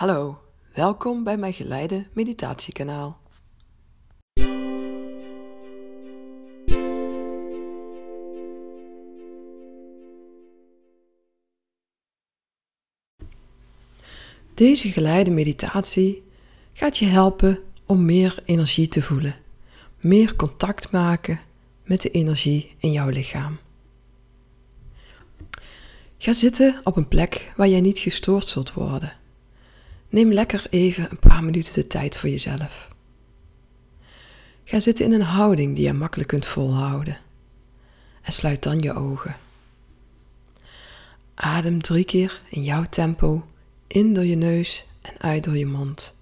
Hallo, welkom bij mijn geleide meditatiekanaal. Deze geleide meditatie gaat je helpen om meer energie te voelen, meer contact maken met de energie in jouw lichaam. Ga zitten op een plek waar jij niet gestoord zult worden. Neem lekker even een paar minuten de tijd voor jezelf. Ga zitten in een houding die je makkelijk kunt volhouden. En sluit dan je ogen. Adem drie keer in jouw tempo in door je neus en uit door je mond.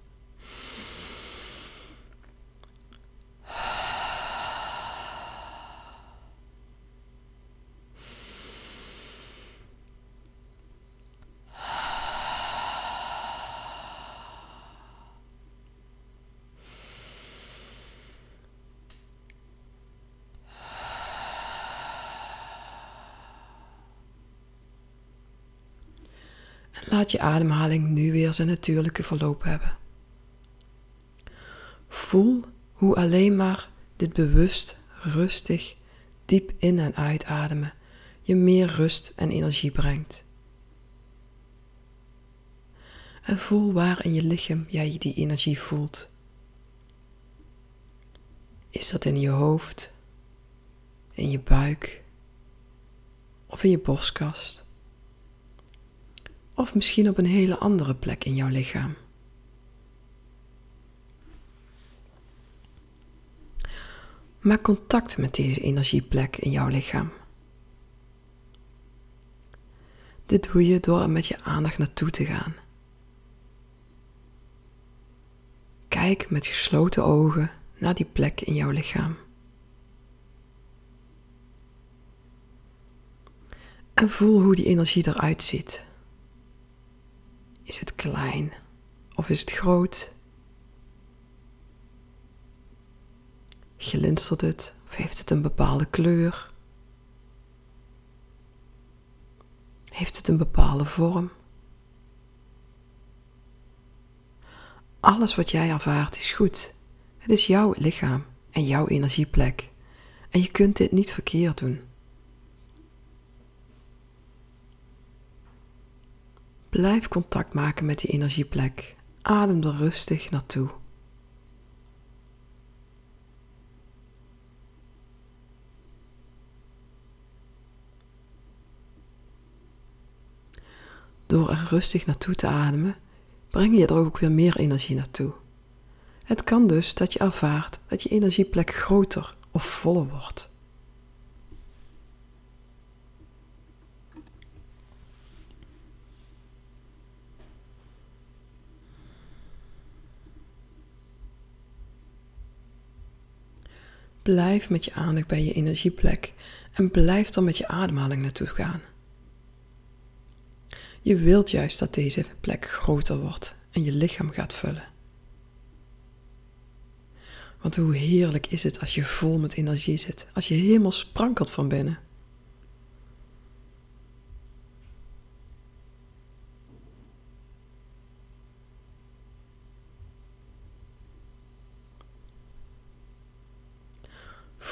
Laat je ademhaling nu weer zijn natuurlijke verloop hebben. Voel hoe alleen maar dit bewust, rustig, diep in- en uitademen je meer rust en energie brengt. En voel waar in je lichaam jij die energie voelt. Is dat in je hoofd, in je buik of in je borstkast? Of misschien op een hele andere plek in jouw lichaam. Maak contact met deze energieplek in jouw lichaam. Dit doe je door er met je aandacht naartoe te gaan. Kijk met gesloten ogen naar die plek in jouw lichaam. En voel hoe die energie eruit ziet. Is het klein of is het groot? Glinstert het of heeft het een bepaalde kleur? Heeft het een bepaalde vorm? Alles wat jij ervaart is goed. Het is jouw lichaam en jouw energieplek. En je kunt dit niet verkeerd doen. Blijf contact maken met die energieplek. Adem er rustig naartoe. Door er rustig naartoe te ademen, breng je er ook weer meer energie naartoe. Het kan dus dat je ervaart dat je energieplek groter of voller wordt. Blijf met je aandacht bij je energieplek en blijf dan met je ademhaling naartoe gaan. Je wilt juist dat deze plek groter wordt en je lichaam gaat vullen. Want hoe heerlijk is het als je vol met energie zit, als je helemaal sprankelt van binnen.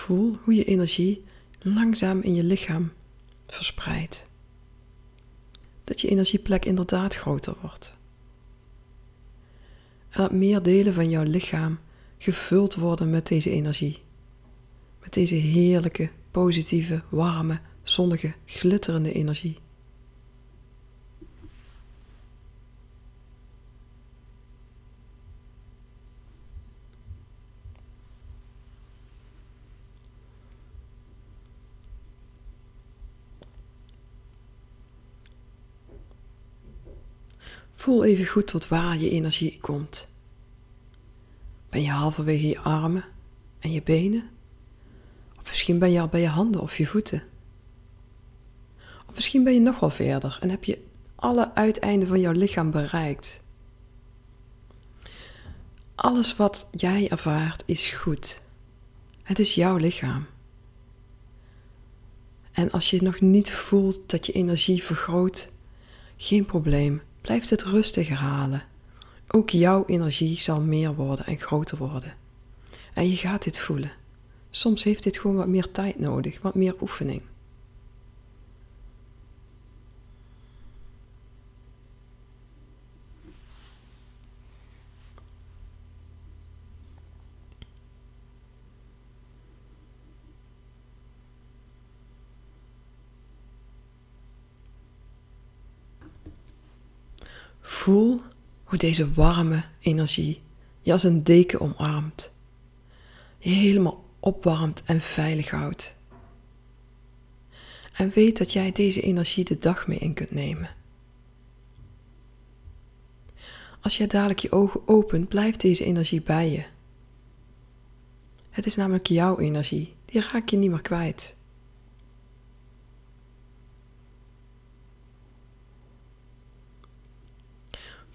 Voel hoe je energie langzaam in je lichaam verspreidt. Dat je energieplek inderdaad groter wordt. En dat meer delen van jouw lichaam gevuld worden met deze energie. Met deze heerlijke, positieve, warme, zonnige, glitterende energie. Voel even goed tot waar je energie komt. Ben je halverwege je armen en je benen? Of misschien ben je al bij je handen of je voeten? Of misschien ben je nog wel verder en heb je alle uiteinden van jouw lichaam bereikt. Alles wat jij ervaart is goed. Het is jouw lichaam. En als je nog niet voelt dat je energie vergroot, geen probleem. Blijf het rustig herhalen. Ook jouw energie zal meer worden en groter worden. En je gaat dit voelen. Soms heeft dit gewoon wat meer tijd nodig, wat meer oefening. Voel hoe deze warme energie je als een deken omarmt, je helemaal opwarmt en veilig houdt. En weet dat jij deze energie de dag mee in kunt nemen. Als jij dadelijk je ogen opent, blijft deze energie bij je. Het is namelijk jouw energie, die raak je niet meer kwijt.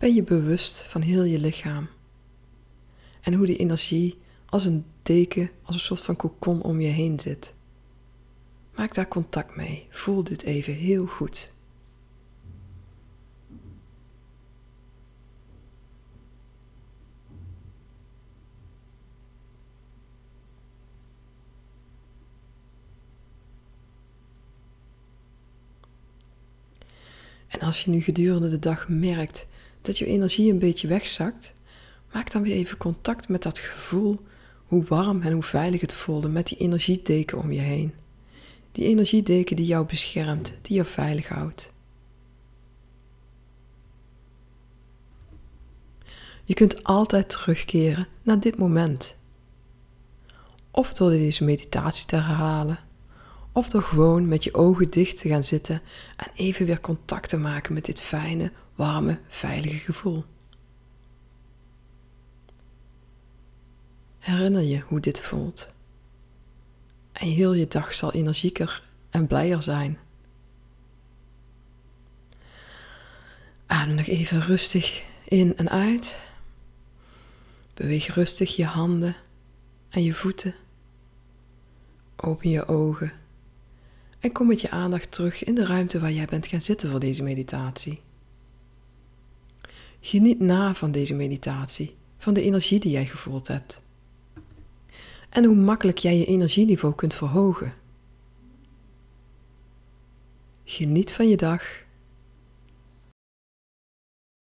Ben je bewust van heel je lichaam. En hoe die energie als een deken, als een soort van kokon om je heen zit. Maak daar contact mee. Voel dit even heel goed. En als je nu gedurende de dag merkt dat je energie een beetje wegzakt, maak dan weer even contact met dat gevoel, hoe warm en hoe veilig het voelde met die energiedeken om je heen. Die energiedeken die jou beschermt, die je veilig houdt. Je kunt altijd terugkeren naar dit moment. Of door deze meditatie te herhalen, of door gewoon met je ogen dicht te gaan zitten en even weer contact te maken met dit fijne, warme, veilige gevoel. Herinner je hoe dit voelt. En heel je dag zal energieker en blijer zijn. Adem nog even rustig in en uit. Beweeg rustig je handen en je voeten. Open je ogen en kom met je aandacht terug in de ruimte waar jij bent gaan zitten voor deze meditatie. Geniet na van deze meditatie, van de energie die jij gevoeld hebt. En hoe makkelijk jij je energieniveau kunt verhogen. Geniet van je dag